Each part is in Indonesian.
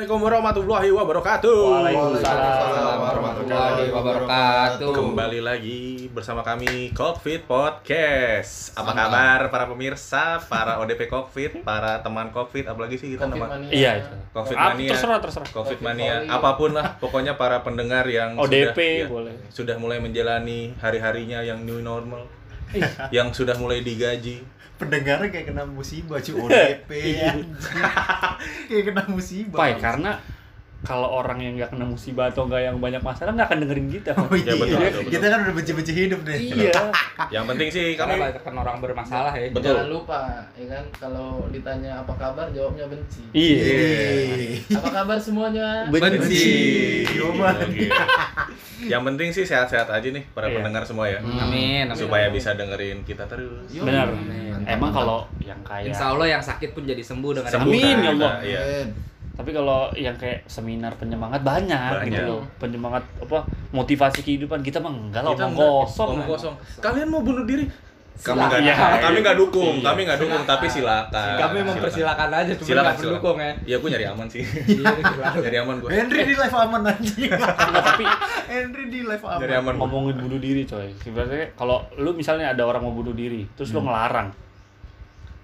Assalamualaikum warahmatullahi wabarakatuh. Waalaikumsalam warahmatullahi wabarakatuh. Kembali lagi bersama kami Cockpit Podcast. Apa kabar para pemirsa, para ODP Cockpit, para teman Cockpit, apalagi sih kita Covid nama. Iya. Covid mania. terserah terserah. Covid Covid mania, apa pun lah, pokoknya para pendengar yang ODP sudah, ya, boleh. sudah mulai menjalani hari-harinya yang new normal, yang sudah mulai digaji. Pendengarnya kayak kena musibah cuy. ODP anjing. kayak kena musibah. Pai, karena kalau orang yang nggak kena musibah atau nggak yang banyak masalah nggak akan dengerin kita. oh Ya, iya betul, betul, betul. kita kan udah benci-benci hidup nih iya. Yang penting sih Karena kami kan orang bermasalah ya. Betul. Jangan lupa, ya kan kalau ditanya apa kabar jawabnya benci. Iya. Ih. Apa kabar semuanya? Benci. Yoman. Oke. Yang penting sih sehat-sehat aja nih para Iya. pendengar semua ya. Amin. amin. Supaya bisa dengerin kita terus. Yo. Benar. Amin. Emang kalau yang kayak Insya Allah yang sakit pun jadi sembuh dengan Sembuh Amin, kan? ya Allah. Iya. Tapi kalau yang kayak seminar penyemangat banyak, Banyak. gitu loh. Penyemangat apa motivasi kehidupan kita mah enggak lah omong kosong. omong kosong. Kalian mau bunuh diri? Kami Silakan. nggak, Iya. kami nggak dukung, Iya. kami nggak dukung, tapi silakan. Kami mempersilakan aja, cuma Silakan, nggak mendukung ya. Iya, gue nyari aman sih. Iya, silakan. nyari aman gue. Henry di live aman anjing Enggak, tapi Henry di live aman Nyari aman. ngomongin bunuh diri coy. Sebenarnya kalau lu misalnya ada orang mau bunuh diri, terus lu ngelarang.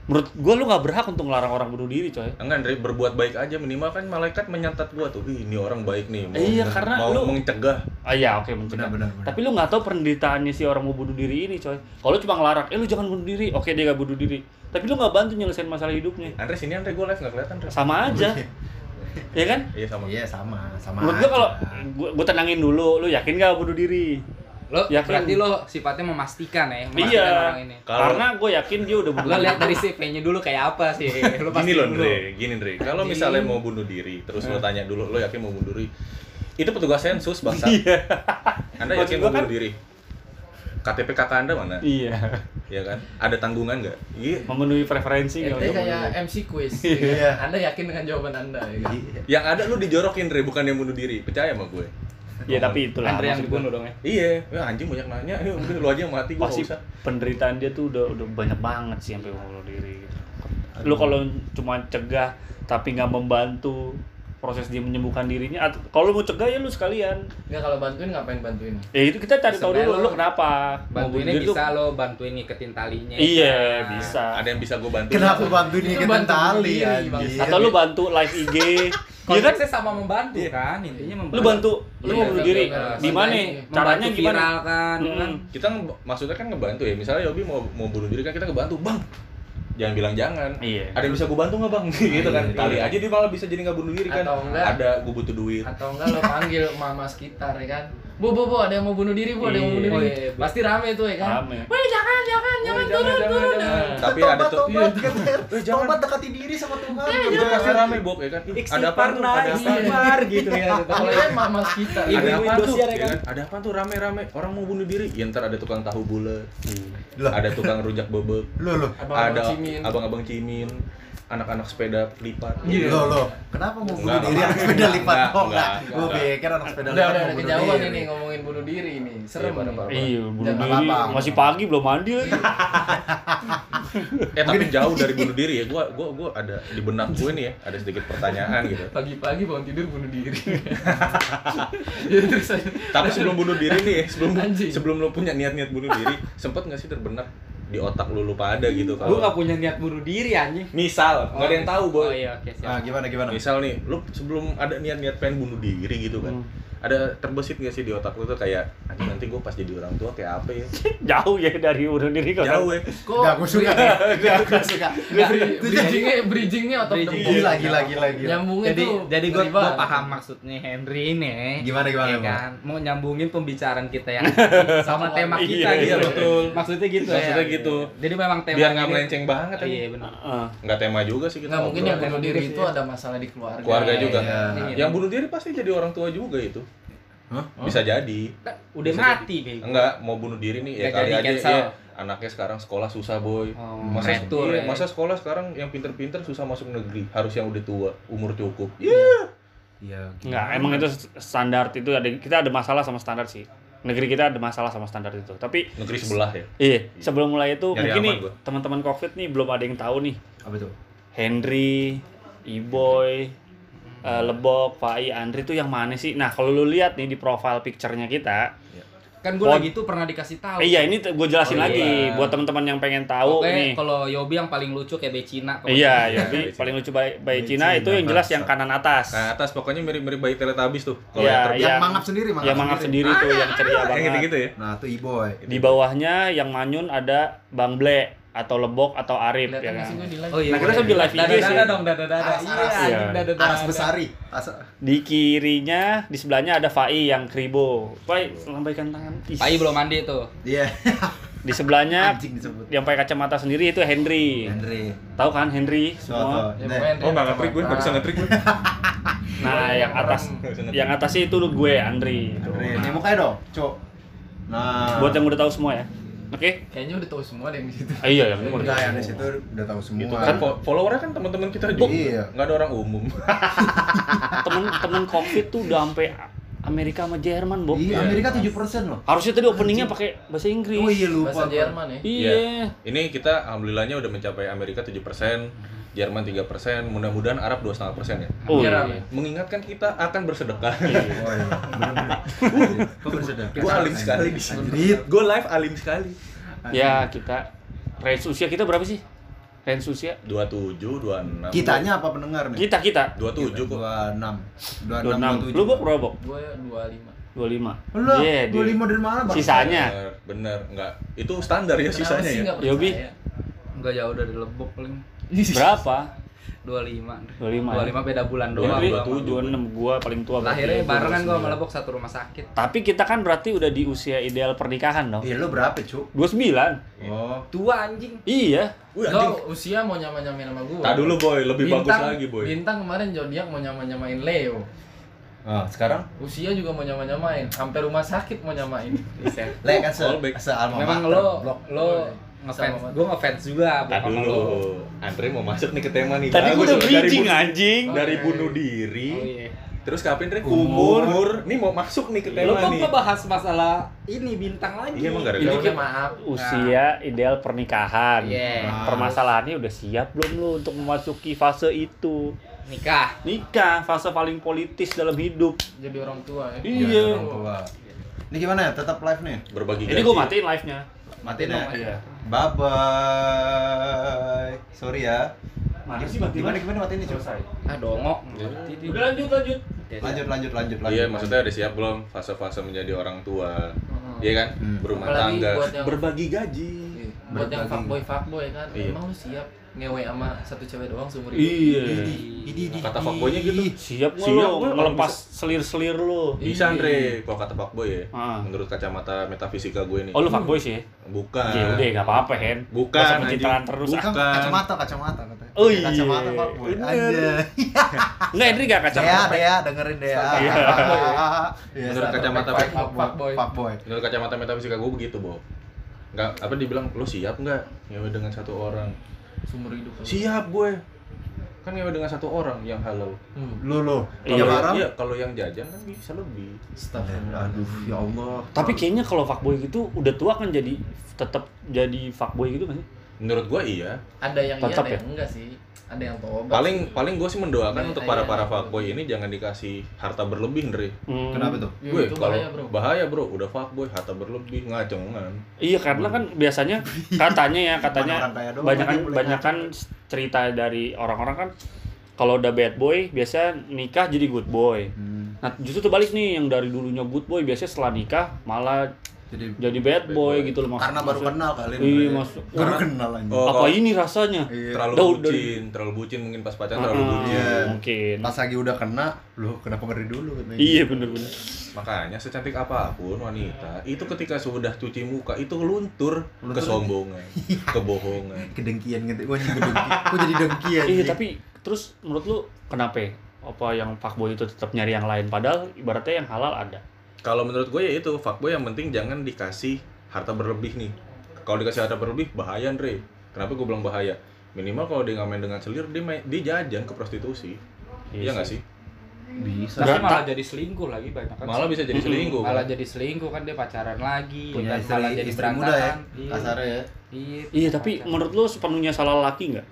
Menurut gua lu nggak berhak untuk ngelarang orang bunuh diri coy. Enggak, Andre, berbuat baik aja minimal kan malaikat menyatat gua tuh. Ih, ini orang baik nih. Mau, Iya, karena mau lu- mencegah. Ah iya oke mencegah. Benar, benar, benar. Tapi lu nggak tahu penderitaannya si orang mau bunuh diri ini coy. Kalau lu cuma ngelarang, eh lu jangan bunuh diri. Oke dia gak bunuh diri. Tapi lu nggak bantu nyelesain masalah hidupnya. Andre sini Andre gue live nggak kelihatan Andre. Sama aja. ya kan? Iya sama. iya sama sama Menurut gua kalau gua, gua tenangin dulu, lu yakin gak bunuh diri? Lo Yakin. berarti lo sifatnya memastikan ya, memastikan Iya. orang ini. Kalau- Karena gue yakin dia udah bunuh Lo diri. lihat dari CV-nya dulu kayak apa sih? Lo Gini loh, dulu. Andre, gini Andre. Kalau misalnya mau bunuh diri, terus lo tanya dulu, lo yakin mau bunuh diri? Itu petugas sensus bangsa. Iya. Anda yakin mau kan- bunuh diri? KTP kakak Anda mana? Iya. Iya kan? Ada tanggungan nggak? Iya. Memenuhi preferensi nggak bunuh kayak. MC quiz. Iya. ya kan? Anda yakin dengan jawaban Anda ya kan? Iya. Yang ada lu dijorokin, Andre, bukan yang bunuh diri. Percaya sama gue. Iya tapi itulah. Andre yang gua. dibunuh dong ya. Iya, ya anjing banyak nanya. Ya udah lu aja yang mati, pasti nggak usah. penderitaan dia tuh udah udah banyak banget sih sampai mau bunuh diri gitu. Lu kalau cuma cegah tapi nggak membantu proses dia menyembuhkan dirinya atau kalau lu mau cegah ya lu sekalian. Enggak kalau bantuin ngapain bantuin? Ya itu kita cari tahu dulu lu kenapa mau Bantuinnya bunuh diri bisa tuh- lo bantuin ngiketin talinya. Iya, Nah, bisa. Ada yang bisa gue bantu. kenapa bantuin ngiketin bantu tali Bang. Atau lu bantu live IG. Iya kan? Konteksnya sama membantu kan, intinya membantu. Lu bantu, lu Iya, mau bunuh diri. Di mana? Caranya gimana? viral kan, ya kan? Hmm. Kita maksudnya kan ngebantu ya. Misalnya Yobi mau mau bunuh diri kan kita ngebantu, Bang. Jangan bilang jangan. Iya. Ada yang bisa gue bantu nggak bang? gitu kan. Iya. Kali aja dia malah bisa jadi nggak bunuh diri kan. Atau enggak. Ada gue butuh duit. Atau enggak lo panggil mama sekitar ya kan? Bu, bu, bu, ada yang mau bunuh diri, bu, ada yang mau bunuh Iya. diri. Oh, iya, iya. Pasti rame tuh ya kan? Rame. Weh, jangan, jangan, jangan, turun, turun. jangan. Tapi tobat, ada tuh. tobat, Iya. kan, Eh, jangan. tobat dekati diri sama Tuhan Itu pasti rame Bob ya kan. Ada apa tuh? Ada apa? Gitu ya. Kalau kan mama. Iya. Ada apa tuh? Ya Ya? Ada apa tuh rame-rame? Orang mau bunuh diri. Ya ntar ada tukang tahu bulat. Ada tukang rujak bebek. lo lo Abang-abang Ada cimin. abang-abang cimin. Anak-anak sepeda lipat. Iya. lo lo kenapa mau bunuh diri anak sepeda lipat Enggak, oh enggak, enggak gue pikir anak sepeda Udah, lipat udah, bunuh kejauhan ini ngomongin bunuh diri ini. Serem Iya, nih. Iya, bunuh Jangan diri. Masih pagi belum mandi lagi. Eh tapi jauh dari bunuh diri ya. Gua gua gua ada di benak gue nih ya, ada sedikit pertanyaan gitu. Pagi-pagi bangun tidur bunuh diri. Ya terus. Tapi sebelum bunuh diri nih, ya, sebelum Anjing. sebelum lo punya niat-niat bunuh diri, sempet nggak sih terbenak di otak lu lupa ada gitu kalau gak punya niat bunuh diri anjing. misal nggak ada yang tahu boy. Oh iya, oke nah gimana gimana? Misal nih lu sebelum ada niat-niat pengen bunuh diri gitu kan. Hmm. Ada terbesit gak sih di otak lu tuh kayak anjing nanti gue pas jadi orang tua kayak apa ya Jauh ya dari bunuh diri kok. jauh ya Kok Enggak, gue suka Enggak, gue suka bri- bridgingnya bridgingnya the Bridging. Gila, gila, gila, gila. Nyambungnya Jadi tuh jadi gue bawah. paham maksudnya Henry ini. Gimana, gimana, Iya gimana? kan? Mau nyambungin pembicaraan kita yang sama tema kita Iya, gitu. iya, betul. Maksudnya gitu Maksudnya ya. gitu. Jadi memang tema biar nggak melenceng banget Iya benar. Heeh. nggak tema juga sih kita Nggak mungkin yang bunuh diri Iya. itu ada masalah di keluarga. keluarga juga Iya. yang bunuh diri pasti jadi orang tua juga itu Hah? bisa jadi Udah Bisa mati, Bego. enggak mau bunuh diri nih ya kali jadi aja cancel. ya, anaknya sekarang sekolah susah boy Oh, masa pretur iya, ya. masa sekolah sekarang yang pinter-pinter susah masuk negeri harus yang udah tua umur cukup iya Iya. Enggak, emang itu standar itu ada kita ada masalah sama standar sih. Negeri kita ada masalah sama standar itu. Tapi negeri sebelah ya iya, sebelum mulai itu Nyari mungkin aman nih gua. teman-teman Covid nih belum ada yang tahu nih. Apa tuh? Henry, E-boy, eh, Lebok, Fai, Andri tuh yang mana sih? Nah, kalau lu lihat nih di profile picture-nya kita, Kan gue lagi itu pernah dikasih tahu. eh, iya ini gue jelasin Oh, lagi iya. buat teman-teman yang pengen tahu Oke, nih. kalau Yobi yang paling lucu kayak Becina. kalau Iya, Iya, Cina. paling lucu bayi, bayi Bayi Cina Cina, itu yang jelas yang kanan atas. Nah, atas pokoknya mirip-mirip bayi Teletubbies tuh. Kalau Iya, yang iya. Yang mangap sendiri, mangap yang mangap sendiri tuh yang ceria Kayak banget. gitu-gitu ya. Nah, tuh E-boy. Di bawahnya yang manyun ada Bang Ble atau Lebok atau Arif ya kan. Oh iya. Nah, kita kan di live IG sih. dada dong, dada dada. Aras, Iya, aras. anjing, Iya. dada dada. Aras besari. Di kirinya, di sebelahnya ada Fai yang kribo. Fai, lambaikan tangan. Ih. Pai belum mandi tuh. Iya. Di sebelahnya Anjing disebut. yang pakai kacamata sendiri itu Henry. Henry. Tahu kan Henry semua? Ya, Oh, nggak ngetrik gue, nggak bisa ngetrik gue. Nah, yang atas yang atasnya itu gue Andri. Henry. Ini mukanya dong, Cok. Nah. Buat yang udah tahu semua ya. Oke? Kayaknya udah tahu semua deh yang di situ. Ah, iya yang Udah yang di situ udah tahu semua. Itu kan fo- followernya kan teman-teman kita juga. Iya. Nggak ada orang umum. Temen-temen Covid tuh udah sampai Amerika sama Jerman, Bob. Iya, Amerika 7% loh. Harusnya tadi openingnya pakai bahasa Inggris. Oh iya lupa. Bahasa. Jerman ya. Iya. Ini kita alhamdulillahnya udah mencapai Amerika 7%, Jerman 3%, mudah-mudahan Arab 2,5% ya. Oh, iya. Mengingatkan kita akan bersedekah. Oh iya. Bener-bener. Kok bersedekah? Gue alim sekali di sini. Gue live alim sekali. Ya, kita range usia kita berapa sih? Range usia? 27, 26. Kitanya apa pendengar nih? Kita kita 27 kok. 26. 26. Lu Bob berapa, Bob? Gue 25. 25. Lu Iya, di- 25 dari mana, Bang? Sisanya. Bener, bener, enggak. Itu standar ya Kenapa sisanya sih ya. nggak Yobi? Enggak jauh dari Lebok paling. Berapa? 25. 25. 25 beda bulan doang. Gua sama tujuh. 26 gua paling tua. Lahirnya Gua barengan gua sama 29. Lebok satu rumah sakit. Tapi kita kan berarti udah di usia ideal pernikahan dong. Iya, lu berapa, Cuk? 29. Oh. Tua anjing. Iya. Wih, anjing. Lo usia mau nyama-nyamain sama gue. Tak dulu boy, lebih bagus lagi boy. Bintang kemarin zodiak mau nyama-nyamain Leo. Ah, sekarang Usia juga mau nyama-nyamain. Sampai rumah sakit mau nyamain. Bisa. Le kan se, se Memang lo blok. lo ngefans, gue ngefans juga bokap dulu. lo. Andre mau masuk nih ke tema nih. Tadi gua Bagus udah bridging anjing. Dari Oke. bunuh diri. Oh iya. Terus kapan Andre? Umur. Umur. Nih mau masuk nih ke Lo tema kok nih. ngebahas masalah ini bintang lagi? Iya, emang gara-gara Ini maaf. Usia ideal pernikahan. Iya. Nah. Permasalahannya udah siap belum lu untuk memasuki fase itu? Nikah. Nikah, fase paling politis dalam hidup. Jadi orang tua ya. Iya. Orang tua. Ini gimana ya? Tetap live nih? Berbagi Ini gua matiin live-nya. Matiin ya? Iya. Bye bye. Sorry ya. Mana sih matiin Gimana gimana matiin nih, Cuk? Selesai. Ah dongok. Udah lanjut lanjut. Lanjut lanjut lanjut lanjut. Iya, maksudnya udah siap belum fase-fase menjadi orang tua? Iya kan? Hmm. Berumah Apalagi tangga. Berbagi gaji. Iya. Buat yang Berbagi. fuckboy fuckboy kan. Iya. Emang lu siap ngewe sama satu cewek doang seumur hidup? Iya. Ini di Kata fuckboy-nya gitu. Siap nggak Siap lu gua, ngelepas selir-selir lu? Bisa Iya. Andre, kalau kata fuckboy ya. Ah. Menurut kacamata metafisika gue nih. Oh lu fuckboy sih? Bukan. Ya udah nggak apa-apa Hen. Bukan, anjing. terus. Bukan Bukan. kacamata, kacamata katanya. Oh iya. Kacamata Pak Boy. Bener. Aja. Enggak, Henry nggak kacamata. Dea, dengerin Dea. Iya. Iya, Menurut kacamata Fuck- fuckboy. fuckboy. Fuckboy. Menurut kacamata metafisika gue begitu, Bob. Enggak, apa dibilang lo siap nggak ngewe dengan satu orang? Seumur hidup. Siap gue. Kan ngewe dengan satu orang yang halal. Hmm. Lu lu. Iya, haram? iya, kalau yang jajan kan bisa lebih. Astagfirullah. Aduh, ya Allah. Tapi kayaknya kalau fuckboy gitu udah tua kan jadi tetap jadi fuckboy gitu kan? Menurut gue iya. Ada yang iya, Tetap ada ya? yang enggak sih. Ada yang tobat. Paling paling gue sih mendoakan Iya, untuk iya. para para fuckboy ini jangan dikasih harta berlebih, Andre. Hmm. Kenapa tuh? Ya, gue itu kalau bahaya, Bro. bahaya bro, udah fuckboy harta berlebih ngacengan. Iya karena kan biasanya katanya ya katanya banyak kan banyak kan cerita dari orang-orang kan kalau udah bad boy biasa nikah jadi good boy. Hmm, Nah justru terbalik nih yang dari dulunya good boy biasanya setelah nikah malah jadi jadi bad Bad boy, boy. gitu loh maksud- karena baru maksud- kenal kali Iya, maksud- baru karena- kenal aja. Oh, apa ini rasanya? Iya. Terlalu Daud bucin, dari- terlalu bucin mungkin pas pacaran terlalu Ah, bucin. Iya. Mungkin. Pas lagi udah kena, lu kenapa ngeri dulu katanya. Iya bener-bener. Makanya secantik apa pun wanita, itu ketika sudah cuci muka itu luntur, Luntur. kesombongan, kebohongan. Kedengkian gitu. Gua jadi dengki. Gua jadi dengki aja. Iya tapi terus menurut lu kenapa? ya? Apa yang fuckboy itu tetap nyari yang lain padahal ibaratnya yang halal ada. Kalau menurut gue ya itu fuckboy yang penting jangan dikasih harta berlebih nih. Kalau dikasih harta berlebih bahaya Andre. Kenapa gue bilang bahaya? Minimal kalau dia nggak main dengan selir, dia, main, dia jajan ke prostitusi. Iya nggak sih? bisa. Tapi malah jadi selingkuh lagi banyak kan. Malah bisa jadi selingkuh. malah kan? jadi selingkuh kan dia pacaran lagi Punya istri, malah jadi istri muda ya. Iya. Kasarnya ya. Iya. Iya tapi pacaran. menurut lu sepenuhnya salah laki nggak?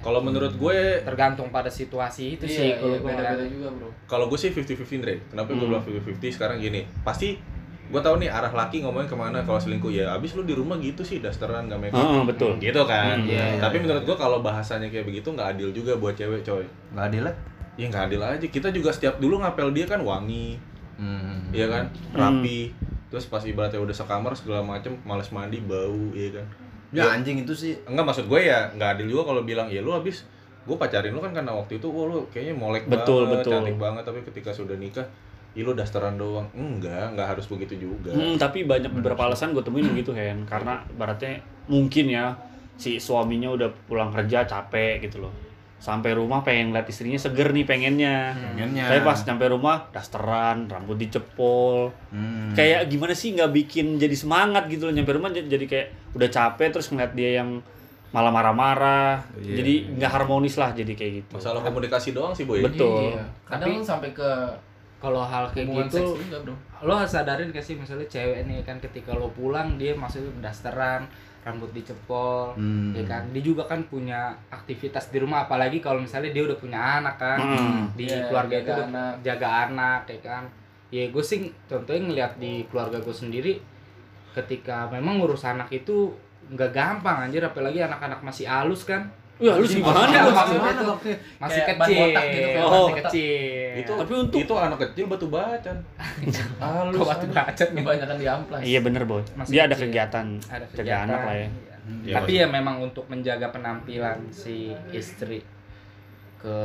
Kalau menurut gue tergantung pada situasi itu Iya, sih iya, kalau beda-beda ngeliat. juga bro. kalau gue sih 50-50 Dre. Kenapa gue Hmm. bilang 50-50 sekarang gini? Pasti gue tahu nih arah laki ngomongin ke mana kalau selingkuh ya abis lu di rumah gitu sih dasteran gak make up Heeh, betul. gitu kan Hmm, iya, tapi menurut gue kalau bahasanya kayak begitu nggak adil juga buat cewek coy Nggak adil lah. ya nggak adil aja kita juga setiap dulu ngapel dia kan wangi Hmm. Iya kan, rapi. Terus pas ibaratnya udah sekamar segala macem, males mandi, bau, iya kan. Ya anjing itu sih. Enggak maksud gue ya, nggak adil juga kalau bilang ya lu habis gue pacarin lu kan karena waktu itu wah lu kayaknya molek Betul, banget, betul. cantik banget tapi ketika sudah nikah ya lu dasteran doang. Enggak, nggak harus begitu juga. Hmm, tapi banyak beberapa alasan gue temuin begitu Hen karena baratnya mungkin ya si suaminya udah pulang kerja capek gitu loh sampai rumah pengen lihat istrinya seger nih pengennya Pengennya. tapi pas nyampe rumah dasteran rambut dicepol Hmm. kayak gimana sih nggak bikin jadi semangat gitu loh nyampe rumah jadi kayak udah capek terus ngeliat dia yang malah marah-marah Iya, jadi iya. nggak harmonis lah jadi kayak gitu Masalah komunikasi doang sih, Boy. Betul. Iya. Kadang Tapi- sampai ke kalau hal kayak hubungan gitu seks juga bro. lo harus sadarin gak sih misalnya cewek nih kan ketika lo pulang dia maksudnya dasteran rambut dicepol Hmm. ya kan dia juga kan punya aktivitas di rumah apalagi kalau misalnya dia udah punya anak kan Hmm. di Iya, keluarga jaga itu anak. jaga anak ya kan ya gue sih contohnya ngeliat di keluarga gue sendiri ketika memang ngurus anak itu nggak gampang anjir apalagi anak-anak masih halus kan Wih, lu sih gimana Maksudnya- lu? maksudnya tuh masih Kayak kecil botak gitu, ban masih kecil Itu Tapi untuk- itu anak kecil batu bacan. Halus. Kok batu bacot nih Kebanyakan di amplas. iya bener boy Masih dia ada kecil. kegiatan ada jaga kegiatan. anak lah ya Iya, Tapi ya memang untuk menjaga penampilan si istri ke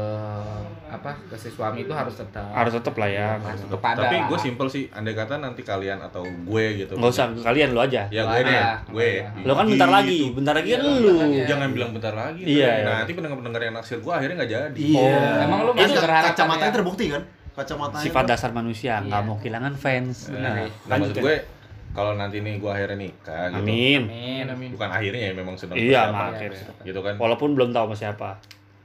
apa ke si suami itu harus tetap harus tetep lah ya harus Tetep. tetap ada. Tapi gue simpel sih, andai kata nanti kalian atau gue gitu. nggak usah kalian lu aja Ya gue deh, aja, gue. lu lo kan bentar Gitu. lagi bentar lagi kan Iya, lu ya. Jangan bilang bentar lagi. Iya, Nah, iya. nanti pendengar-pendengar yang naksir gue akhirnya nggak jadi. Iya. Emang lu itu masih berharap kacamatanya ya? terbukti kan? Kacamatanya. sifat dasar manusia nggak Iya. mau kehilangan fans Nah, benar nah, maksud gue kalau nanti nih gue akhirnya nikah gitu. amin Amin. Amin. Bukan akhirnya ya memang sedang Iya, mak. gitu kan. walaupun belum tahu sama siapa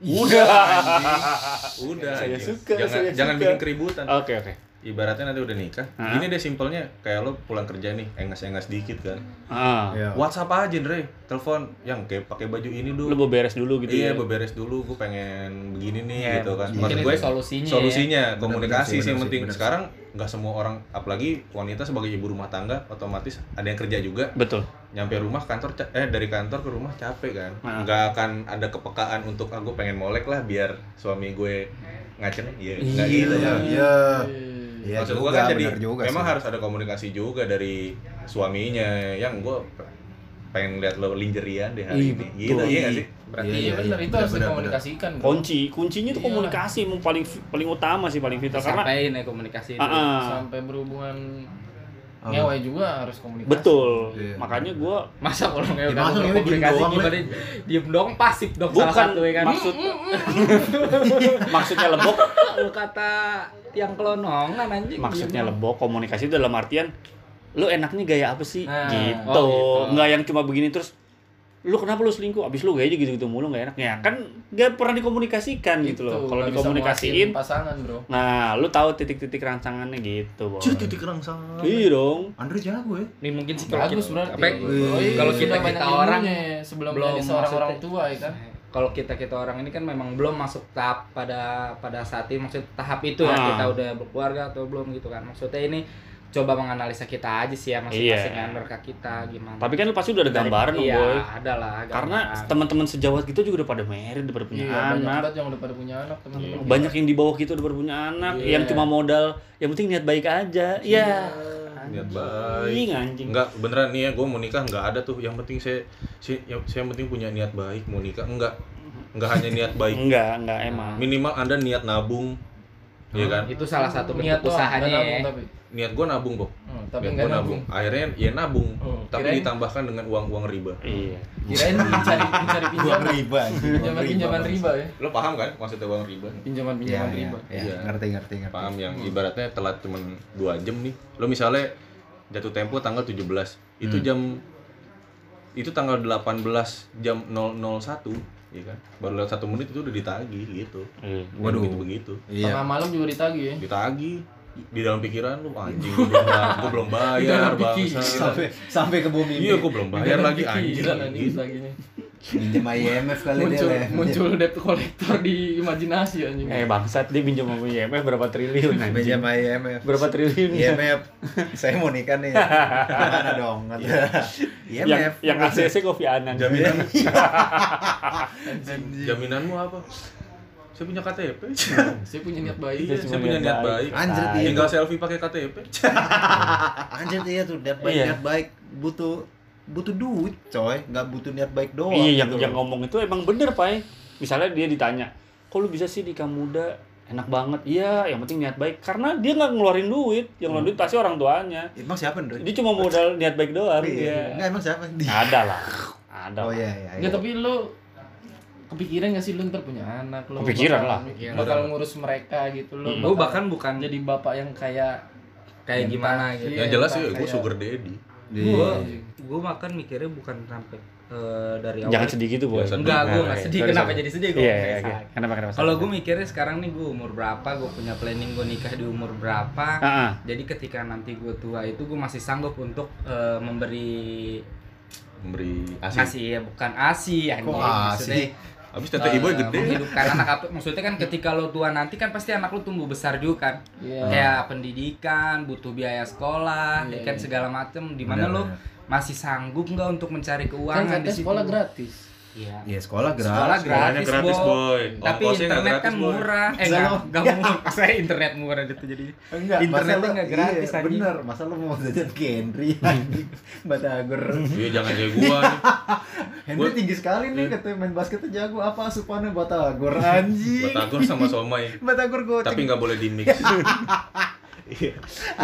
Udah anjing. Udah. Saya anjing. suka, Jangan saya jangan suka. bikin keributan. oke oke Ibaratnya nanti udah nikah, Hah? gini deh simpelnya kayak lo pulang kerja nih, engas-engas dikit kan. ah Iya. WhatsApp aja, Dre. Telepon yang kayak pakai baju ini lu dulu. mau beres dulu gitu iya, ya beberes dulu, gue pengen begini nih Iya, gitu kan. mungkin Maksud itu gue solusinya ya. solusinya Bener-bener komunikasi sih, sih yang bener penting. bener Sekarang nggak semua orang, apalagi wanita sebagai ibu rumah tangga, otomatis ada yang kerja juga. betul Nyampe rumah kantor, eh dari kantor ke rumah capek kan. Nah. Nggak akan ada kepekaan untuk aku pengen molek lah biar suami gue ngaceng. Iya, nggak Iya, gitu. iya. Iya. Iya Maksud juga, gua kan jadi bener juga memang sih. harus ada komunikasi juga dari suaminya yang gue pengen lihat lo linjerian deh hari Ih, ini. betul. Gitu iya gak sih? Berarti Iya, iya, iya, benar iya. itu harus dikomunikasikan. bro. kunci kuncinya tuh Iya. komunikasi paling paling utama sih paling vital karena Sampaiin ya komunikasi itu. Ah, ah. Sampai berhubungan Apa? ngewe juga harus komunikasi. betul Iya. makanya gua Masa kalau nggak Ya, udah masa ngomong ngewe diem komunikasi doang, gimana? Diem dong pasif dong salah bukan satu ya kan. maksud maksudnya lebok Lu kata yang kelonongan anjing. maksudnya lebok komunikasi itu dalam artian lu enaknya gaya apa sih Nah, gitu. oh gitu. nggak yang cuma begini terus lu kenapa lu selingkuh abis lu gayanya gitu gitu mulu nggak enak ya kan nggak pernah dikomunikasikan gitu loh kalau dikomunikasiin pasangan, Bro. nah lu tahu titik-titik rancangannya gitu. Cuy, titik rangsang. iya dong Andre jago ya. Nih mungkin sih kalau Bagus kita- berarti. kalau kita kita orang sebelum belum jadi seorang orang tua ya kan. kalau kita kita orang ini kan memang belum masuk tahap pada pada saat ini maksud tahap itu ya Ah. kita udah berkeluarga atau belum gitu kan maksudnya ini coba menganalisa kita aja sih ya masing-masing Iya. yang mereka kita gimana tapi kan lu pasti udah ada gambaran dong iya, boy ada lah karena teman-teman sejawat kita juga udah pada married udah pada punya Iya, banyak anak banget yang udah pada punya anak teman-teman. banyak yang di bawah kita udah pada punya anak Iya. yang cuma modal yang penting niat baik aja iya Niat baik. Anjing, anjing. Enggak, beneran nih ya, gue mau nikah nggak ada tuh. Yang penting saya, saya, yang, saya yang penting punya niat baik mau nikah. Enggak, enggak hanya niat baik. enggak enggak emang Minimal anda niat nabung, Iya kan? itu salah satu bentuk Niat usahanya ya. nabung tapi. Niat gue nabung kok. Hmm, tapi Niat enggak gua nabung. Akhirnya ya nabung, Hmm, tapi kirain- ditambahkan dengan uang-uang riba. iya Kirain mencari mencari pinjaman. riba. anjing. Pinjaman pinjaman riba ya. Lo paham kan maksudnya uang riba? Pinjaman Iya, pinjaman iya, riba. iya. Iya. Ngerti, ngerti, ngerti. Paham yang ibaratnya telat cuman 2 jam nih. Lo misalnya jatuh tempo tanggal 17. Itu Hmm. jam itu tanggal 18 jam 001 ya kan. Baru lewat satu menit itu udah ditagih gitu. Iya. Waduh. begitu begitu. Iya. Tengah malam juga ditagih ya. Ditagih di dalam pikiran lu anjing gua belum, gua belum bayar pikiran. Sampai sampai ke bumi. Iya, gua belum bayar lagi anjing Gitu. Minjem IMF kali muncul dia. Muncul debt collector di imajinasi anjing. Eh bangsat dia pinjam sama IMF berapa triliun anjing. Minjem IMF. Berapa triliun? IMF. Saya mau nikah nih. Mana dong? Kata. Yang IMF. yang ACC Kofi Annan. Jaminan Jaminanmu apa? Saya punya KTP. Saya punya niat baik. Iya, saya punya niat baik. Anjir, Tai. iya. Tinggal selfie pakai KTP. Anjir iya tuh niat baik Iya. niat baik butuh butuh duit coy nggak butuh niat baik doang Iya, yang gitu yang loh. ngomong itu emang bener, Pai. Misalnya dia ditanya, "Kok lu bisa sih nikah muda?" Enak banget. Iya, yang penting niat baik. Karena dia nggak ngeluarin duit. Yang ngeluarin duit pasti orang tuanya. emang siapa Ndre? Dia cuma modal niat baik doang. Iya. Iya. Nggak emang siapa? Ada lah. Ada. Oh iya iya. Iya. tapi lu kepikiran gak sih lu ntar punya anak lu Kepikiran bakal- lah. Kepikiran. bakal ngurus mereka gitu lu Hmm. Bahkan bukan jadi bapak yang kayak kayak Yang gimana gitu. Iya, Yang jelas sih gue sugar daddy. Gue Iya. Gue makan mikirnya bukan sampai eh, dari awal. Jangan sedih gitu. Jangan Enggak, gue Nah, nggak iya. sedih. Sorry, Kenapa sorry. jadi sedih gue? Iya, iya, iya. Kenapa kenapa? Kalau gue mikirnya sekarang nih gue umur berapa, gue punya planning gue nikah di umur berapa. Ah, ah. Jadi ketika nanti gue tua itu gue masih sanggup untuk eh, memberi Memberi asih. asi ya bukan asi anjing. Kok Maksudnya, asih? Habis tete ibu eh, gede. menghidupkan anak apa maksudnya kan ketika lo tua nanti kan pasti anak lo tumbuh besar juga kan Iya. kayak pendidikan butuh biaya sekolah Iya, ya kan iya. segala macem di mana Benar, lo. Masih sanggup nggak untuk mencari kan keuangan di katanya situ sekolah gratis iya Iya sekolah gratis. Sekolah gratis, gratis, Bo. boy. tapi Ongkosnya internet gratis, kan Boy. murah eh Masa nggak lo- nggak murah saya internet murah itu jadi Enggak, Internetnya masa lu- nggak gratis, iya, anjing. bener, masa lu mau jajan ke Henry Batagor Iya jangan kayak gua. Henry Gua- tinggi sekali nih katanya main basketnya jago apa asupannya Batagor anjing Batagor sama somai. Batagor goceng Tapi nggak boleh di mix. Iya.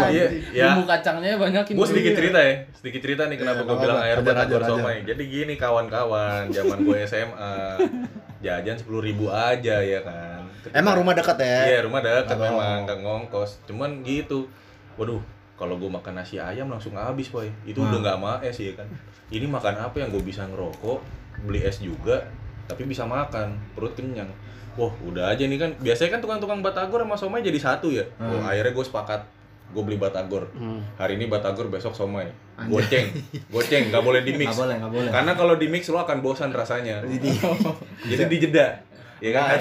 Iya, ya. bumbu kacangnya banyakin Gue sedikit cerita ya, sedikit cerita nih kenapa Iya, gue bilang air ajar, somai. Jadi gini kawan-kawan, zaman gue SMA, jajan sepuluh ribu aja ya kan. Ketika- Emang rumah dekat ya? Iya rumah dekat Oh. memang nggak ngongkos. Cuman gitu, waduh kalau gue makan nasi ayam langsung habis boy. Itu Hmm. udah nggak sama es ya kan. Ini makan apa yang gue bisa ngerokok, beli es juga, tapi bisa makan, perut kenyang. Wah udah aja nih kan, biasanya kan tukang-tukang batagor sama somai jadi satu ya. Hmm. Wah, akhirnya gue sepakat, gue beli batagor. Hmm. Hari ini batagor, besok somai. Anjay. Goceng, goceng, nggak boleh di mix. Nggak boleh, nggak boleh. Karena kalau di mix lo akan bosan rasanya. Jadi, Jadi dijeda, ya kan?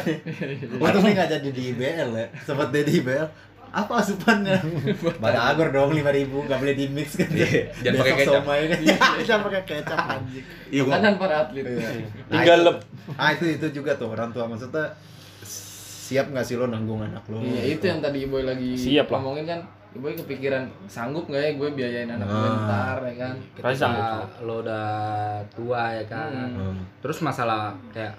untung nih nggak jadi di IBL ya Sempat dia di IBL apa asupannya? Batagor dong 5000 nggak boleh di mix kan. Iya, jangan pakai kecap. somai kan. Jangan pakai kecap anjing. Iya, para atlet Iya. Tinggal itu- lep. Ah itu itu juga tuh orang tua maksudnya siap nggak sih lo nanggung anak lo? iya itu yang tadi Iboy lagi Siap lah. ngomongin kan Iboy kepikiran sanggup nggak ya gue biayain anak gue Ah. ntar ya kan ketika lo udah tua ya kan Hmm. Hmm. terus masalah kayak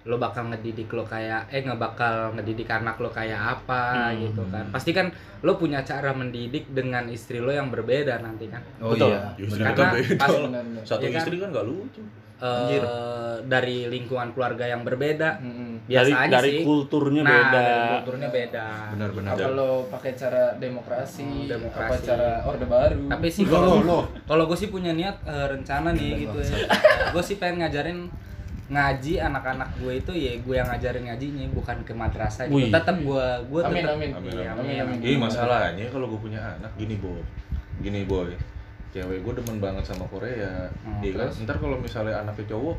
lo bakal ngedidik lo kayak eh nggak bakal ngedidik anak lo kayak apa Hmm. gitu kan pasti kan lo punya cara mendidik dengan istri lo yang berbeda nanti kan Oh Betul. iya. Justru Karena beda. pas- benar-benar Satu kan? istri kan nggak lucu. Eh, Anjir. dari lingkungan keluarga yang berbeda Mm-mm. Dari biasanya dari sih kulturnya nah, beda. dari kulturnya beda Benar benar. apa lo pakai cara demokrasi, Hmm, demokrasi. apa cara orde baru tapi sih kalau lo. kalau gue sih punya niat eh, rencana nih gitu ya gue sih pengen ngajarin ngaji anak-anak gue itu ya gue yang ngajarin ngajinya bukan ke madrasah Wih. gitu tetap gue gue Amin, tetap amin. Amin, Iya, amin. amin. Ih masalahnya kalau gue punya anak gini boy, gini boy, cewek gue demen banget sama Korea, Hmm, iya kan? Ntar kalau misalnya anaknya cowok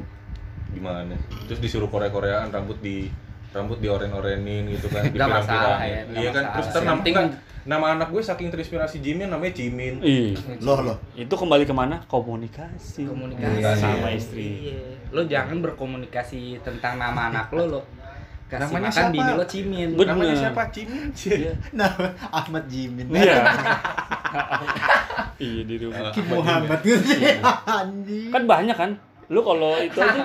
gimana? Terus disuruh Korea-Koreaan rambut di rambut dioren-orenin gitu kan, masalah dipirang-pirangin. ya, nggak Iya kan? masalah. Terus ntar Yang nama, anak gue saking terinspirasi Jimin namanya Jimin. Ih, Lo lo. itu kembali ke mana? Komunikasi. komunikasi Iya, sama iya. istri. Iya. lo jangan berkomunikasi tentang nama anak lo lo kasih Namanya makan siapa? bini lo cimin Bener. Namanya siapa? Jimin. Iya. Nah, Ahmad Jimin. Iya. iya di rumah. Ki Muhammad gitu. Kan banyak kan? Lu kalau itu aja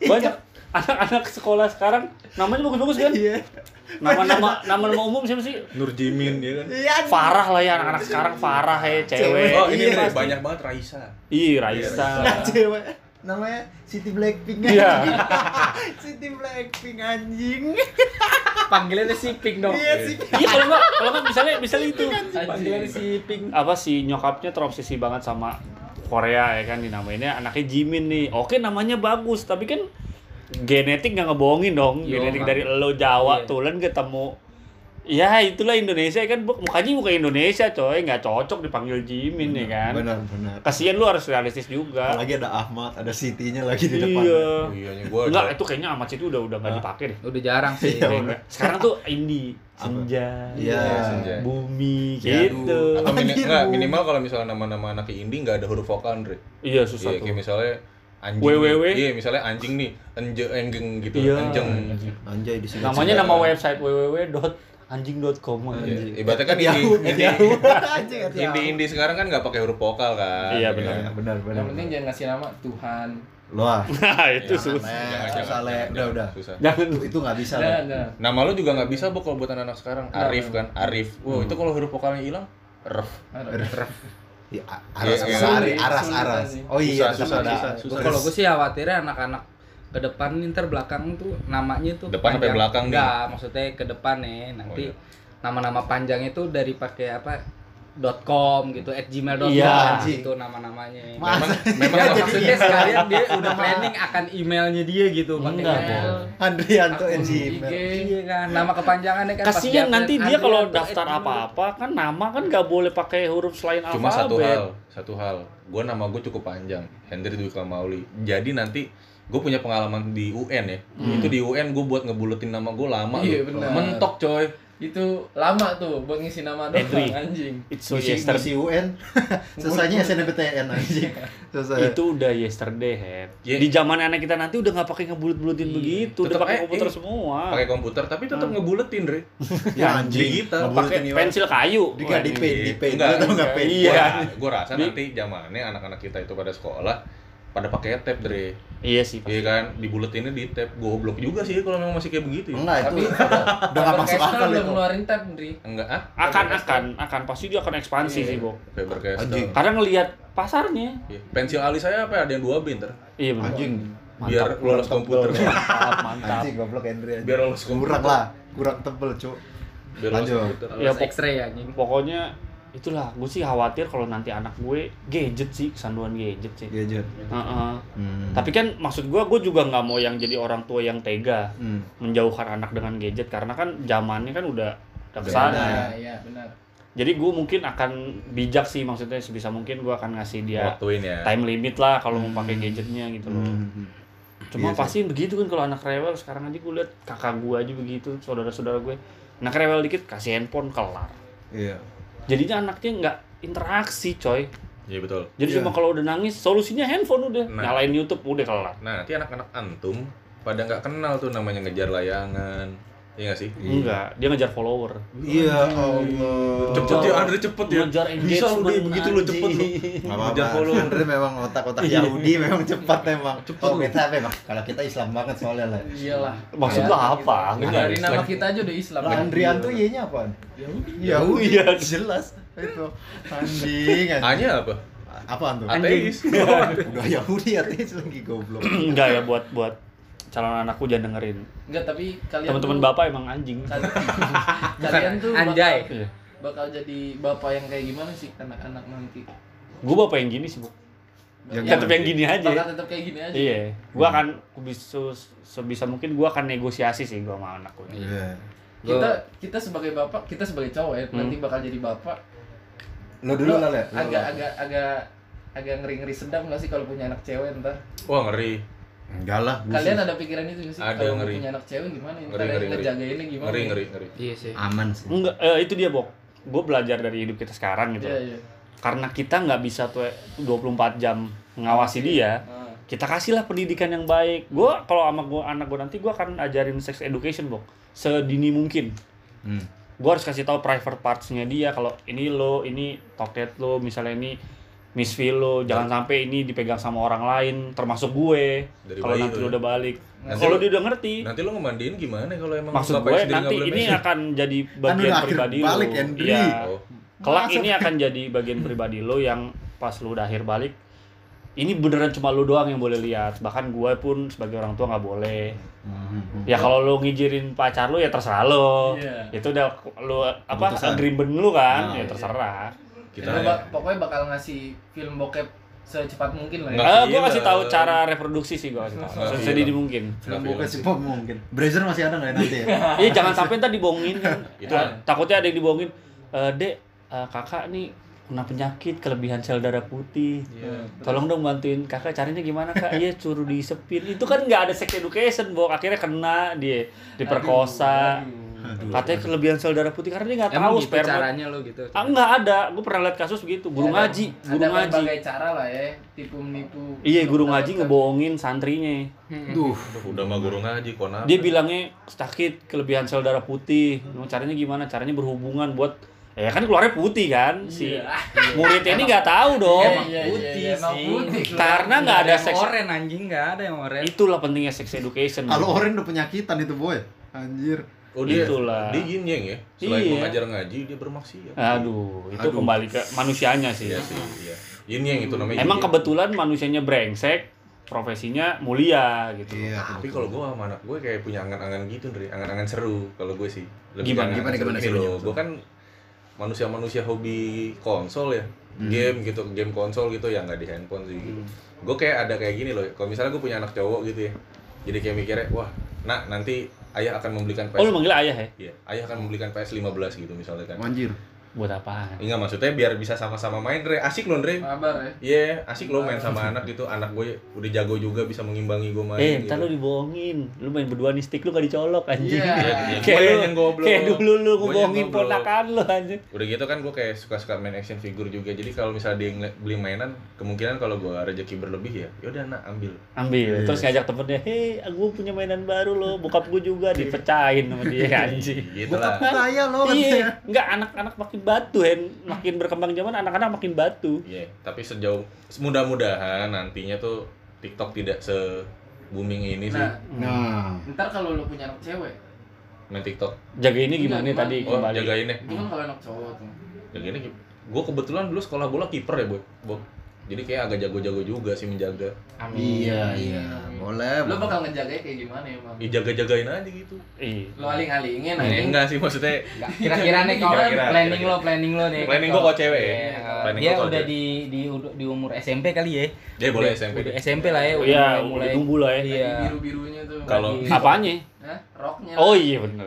banyak anak-anak sekolah sekarang namanya bagus-bagus kan? Iya. Nama-nama nama-nama umum siapa sih? Nur Jimin ya kan? Iya. Farah lah ya anak-anak sekarang Farah ya cewek. Oh ini Iya, banyak banget Raisa. Ih, Raisa. Nah, cewek namanya Siti Blackpink Iya. anjing. Siti Blackpink anjing. panggilannya si pink dong Iya sih. Iya kalau enggak kalau enggak misalnya misalnya itu panggilannya si pink apa sih nyokapnya terobsesi banget sama Korea ya kan dinamainnya anaknya Jimin nih. Oke namanya bagus tapi kan genetik nggak ngebohongin dong. Iya, genetik Bang. dari lo Jawa Iya. tulen ketemu Ya itulah Indonesia kan mukanya muka Indonesia coy nggak cocok dipanggil Jimin ya kan. Benar, benar. Kasian lu harus realistis juga. Apalagi ada Ahmad, ada Siti-nya lagi di depan. Iya. Oh, iya gua Enggak, ada- itu kayaknya amat itu udah udah nggak dipakai deh. Udah jarang sih. Iya. Sekarang tuh indie, senja, Iya. senja. bumi Ya, gitu. Atau mini- enggak, Bu. minimal kalau misalnya nama-nama anak indie nggak ada huruf vokal, Andre. Iya susah Iya, tuh. kayak misalnya anjing. WWW. Iya, misalnya anjing nih, enje enggeng gitu, Iya. enjeng. Anjay di sini. Namanya nama website www.anjing.com Iya, Ibaratnya kan Yahoo, indie, Yahoo. Anjing, at Yahoo. indie, indie sekarang kan nggak pakai huruf vokal kan. Iya, Ya benar. kan? Benar, benar. Yang penting jangan ngasih nama Tuhan. Lo ah. Nah, itu Jangan, susah. Eh, susah, Le. Udah, udah. Susah. Jangan Itu, nggak bisa, Nah, nah. Nama lu juga nggak bisa, Bu, kalau buat anak-anak sekarang. Arif kan, Arif. Wow, itu kalau huruf vokalnya hilang, ref. Ya, aras, Iya, aras, iya. aras, aras. Oh iya, Susah, tetap susah, ada. susah, susah. Kalau gue sih khawatirnya anak-anak ke depan nih ntar belakang tuh namanya tuh Depan sampai belakang nih? Enggak, maksudnya ke depan nih nanti Oh, iya. nama-nama panjang itu dari pakai apa .com gitu at gmail.com Iya. gitu nama-namanya Masa? Memang Ya, jadi maksudnya sekalian dia udah planning akan emailnya dia gitu pakai Enggak, email. Andrianto NG. IG. Iya kan, nama kepanjangannya kan Kasian nanti dia kalau daftar at apa-apa kan nama kan nggak boleh pakai huruf selain Cuma satu alfabet. hal, satu hal. Gue nama gue cukup panjang, Hendri Dwi Kamauli. Jadi nanti gue punya pengalaman di UN ya. Itu di UN gue buat ngebuletin nama gue lama Iya. Mentok coy. Itu lama tuh buat ngisi nama doang Edri. anjing. It's so Ngisi, yesterday. ngisi UN. Selesainya SNMPTN anjing. Selesai. Itu udah yesterday, Head. Iya. Di zaman anak kita nanti udah nggak pakai ngebulut-bulutin Iya. begitu, udah Tetep pakai aja, komputer iya. semua. Pakai komputer tapi tetap ngebuletin, Re. Ya anjing. kita, pakai pensil kayu. Di di paint, di paint. Enggak, Lu tau nggak paint? Iya. Gue rasa nanti zamannya anak-anak kita itu pada sekolah pada pakai tab, Dre. Iya sih. Iya kan, dibuletinnya di tab. Goblok juga sih kalau memang masih kayak begitu. ya. Enggak, itu Tapi udah udah nggak masuk akal belum itu. ngeluarin tab, Ndri. Enggak ah? Akan akan akan pasti dia akan ekspansi Iya. sih, Bok. Faber. Castell. Karena ngelihat pasarnya. Iya. Pensil alis saya apa ya? Ada yang 2 B ntar. Iya benar. Anjing. Biar lolos komputer. Mantap, mantap. Anjing goblok anjing. Biar lolos komputer. kurang lah, kurang tebel, Cuk. Biar lolos Lanjut. komputer. Ya, X-ray anjing. Pokoknya itulah gue sih khawatir kalau nanti anak gue gadget sih kesanduan gadget sih Gadget. Heeh. Hmm. tapi kan maksud gue gue juga nggak mau yang jadi orang tua yang tega Hmm. menjauhkan anak dengan gadget karena kan zamannya kan udah udah ke sana Iya, iya, benar. jadi gue mungkin akan bijak sih maksudnya sebisa mungkin gue akan ngasih dia Waktuin ya. time limit lah kalau mau pakai gadgetnya gitu loh Hmm. cuma Iya sih. pasti begitu kan kalau anak rewel sekarang aja gue liat kakak gue aja begitu saudara-saudara gue anak rewel dikit kasih handphone kelar Iya. Jadinya anaknya nggak interaksi coy Iya betul. jadi Iya. cuma kalau udah nangis solusinya handphone udah Nah. nyalain YouTube udah kelar Nah, nanti anak-anak antum pada nggak kenal tuh namanya ngejar layangan. Iya nggak sih? enggak dia ngejar follower Iya, Allah. Cepet ya, Andre cepet ya. Ngejar Bisa lu deh, begitu lu cepet lu. Ngejar apa-apa. follow. Andre memang otak-otak Yahudi memang cepat memang. oh, kita memang kalau kita Islam banget soalnya lah. Iyalah. Maksud lu apa? Enggak, Dari nama kita aja udah Islam. Lah Andrian tuh Y-nya apaan? Yahudi. Yahudi. Iya. Jelas itu. Anjing. anjing. A-nya apa? Apaan tuh? Ateis. Udah Yahudi ateis lagi goblok. enggak ya buat buat calon anakku jangan dengerin Enggak, tapi kalian teman-teman tuh- bapak emang anjing kal- kalian tuh Anjay. bakal, Iya. bakal jadi bapak yang kayak gimana sih anak-anak nanti? gue bapak yang gini sih bu Yang tetep yang gini aja Bakal tetap kayak gini aja. iya gue akan bisa sebisa mungkin gue akan negosiasi sih gue sama anakku Iya. Kita kita sebagai bapak, kita sebagai cowok ya, nanti bakal jadi bapak. Lo dulu lah. Lo- agak agak agak agak ngeri-ngeri sedap nggak sih kalau punya anak cewek ntar? Wah, ngeri. Enggak lah. Kalian ada pikiran itu nggak sih? Ada, kalau ngeri. punya anak cewek gimana? Ntar Ngeri, ngeri, ngejagainnya gimana? Ngeri, ngeri, ngeri. Iya sih. aman sih. enggak eh, itu dia bok gue belajar dari hidup kita sekarang gitu Iya iya. karena kita nggak bisa tuh 24 jam ngawasi dia Ah. kita kasihlah pendidikan yang baik gue kalau sama gue anak gue nanti gue akan ajarin sex education bok sedini mungkin Hmm. gue harus kasih tahu private partsnya dia kalau ini lo ini toket lo misalnya ini misfeel lo jangan sampai ini dipegang sama orang lain termasuk gue kalau nanti lo ya. udah balik kalau dia udah ngerti Nanti lo ngemandiin gimana kalau emang maksud gue nanti ini main? akan jadi bagian udah akhir pribadi balik, lo iya Oh. kelak Masa- ini akan jadi bagian pribadi lo yang pas lo udah akhir balik ini beneran cuma lo doang yang boleh lihat bahkan gue pun sebagai orang tua nggak boleh Hmm. ya kalau lo ngijirin pacar lo ya terserah lo Iya. itu udah lo apa agreement lo kan Nah, ya iya. terserah Kita Kita ya. bak- pokoknya bakal ngasih film bokep secepat mungkin lah ya. Ah, gua film. kasih tahu cara reproduksi sih gua kasih tahu. Sedini mungkin. Film bokep mungkin. Brazer masih ada nggak ya nanti ya? Iya jangan sampai ntar dibohongin kan. Itu takutnya ada yang dibohongin. Eh, Dek, eh, kakak nih kena penyakit kelebihan sel darah putih. Tolong dong bantuin kakak carinya gimana kak? Iya suruh disepin. Itu kan nggak ada sex education, Bok. Akhirnya kena dia diperkosa. Katanya kelebihan sel darah putih karena dia nggak Emang tahu gitu sperma. caranya lo gitu. Ah nggak ada. Gue pernah lihat kasus begitu. Guru Ya, ada- ngaji, guru ada ngaji. berbagai cara lah ya tipu menipu Iya guru ngaji ngebohongin santrinya. Duh. Udah mah guru ngaji konap. Dia bilangnya sakit kelebihan sel darah putih. Mau caranya gimana? Caranya berhubungan buat ya kan keluarnya putih kan si Iya. muridnya ini nggak tahu dong. Iya, iya, putih iya, emang sih. putih. Karena nggak ada yang seks. oren anjing nggak ada yang oren. Itulah pentingnya sex education. Kalau Oren udah penyakitan itu boy. Anjir. Oh dia, Itulah. dia yin yang ya. Selain Iya. mengajar ngaji, dia bermaksiat. Aduh, itu Aduh. kembali ke manusianya sih. Iya sih, iya. Yin yang itu namanya. Emang yang. kebetulan manusianya brengsek, profesinya mulia gitu. Iya. Tapi kalau gue sama anak gue kayak punya angan-angan gitu, Ndri. Angan-angan seru kalau gue sih. Gimana, ke gimana, gimana seru. Nih loh, Gue kan manusia-manusia hobi konsol ya. Game gitu, game konsol gitu ya nggak di handphone sih gitu. Gue kayak ada kayak gini loh. Kalau misalnya gue punya anak cowok gitu ya. Jadi kayak mikirnya, wah, nak nanti ayah akan membelikan PS. Oh lu manggil ayah ya? Iya, ayah akan membelikan PS 15 gitu misalnya kan. Anjir. Buat apaan? Enggak maksudnya biar bisa sama-sama main, Dre. Asik loh, Dre. Mabar ya Iya, asik lo main sama anak gitu. Anak gue udah jago juga bisa mengimbangi gue main. Eh, gitu. ntar lu dibohongin. Lu main berdua nih stick lu gak dicolok anjing. Iya. Iya, iya. kayak Gue lu, yang goblok. kayak dulu lu ngebohongin ponakan lu anjing. Udah gitu kan gue kayak suka-suka main action figure juga. Jadi kalau misalnya dia beli mainan, kemungkinan kalau gue rezeki berlebih ya, yaudah nak ambil. Ambil, terus ngajak temennya, hei, aku punya mainan baru loh, bokap gue juga dipecahin sama dia anjing. Gitu Bokap kaya lo kan Iya, enggak anak-anak makin batu, Hen. Makin berkembang zaman anak-anak makin batu. Iya, tapi sejauh mudah-mudahan nantinya tuh TikTok tidak se booming ini sih nah Nah. ntar kalau lu punya anak cewek main TikTok. Jaga ini gimana Enggak, tadi Oh, kembali? ya. itu kan kalau anak cowok tuh Jagainnya gue kebetulan dulu sekolah bola kiper ya, Boy. Bob. Jadi kayak agak jago-jago juga sih menjaga. Amin. Iya, iya. Boleh. lu boleh. bakal ngejaganya kayak gimana emang Ya jaga-jagain aja gitu. Iya. lu aling-alingin Eh, aja enggak sih maksudnya Kira-kira nih kalau Kira-kira, planning kira-kira. lo, planning lo nih. Planning gua kalau cewek ya. Iya, Planning dia gua kalau udah cewek. di di di umur SMP kali ya. dia boleh Udah- SMP. Udah SMP lah ya. Iya, udah mulai tumbuh lah ya. Iya. biru birunya tuh Kalau- Lagi- Apanya? Hah? roknya Oh iya bener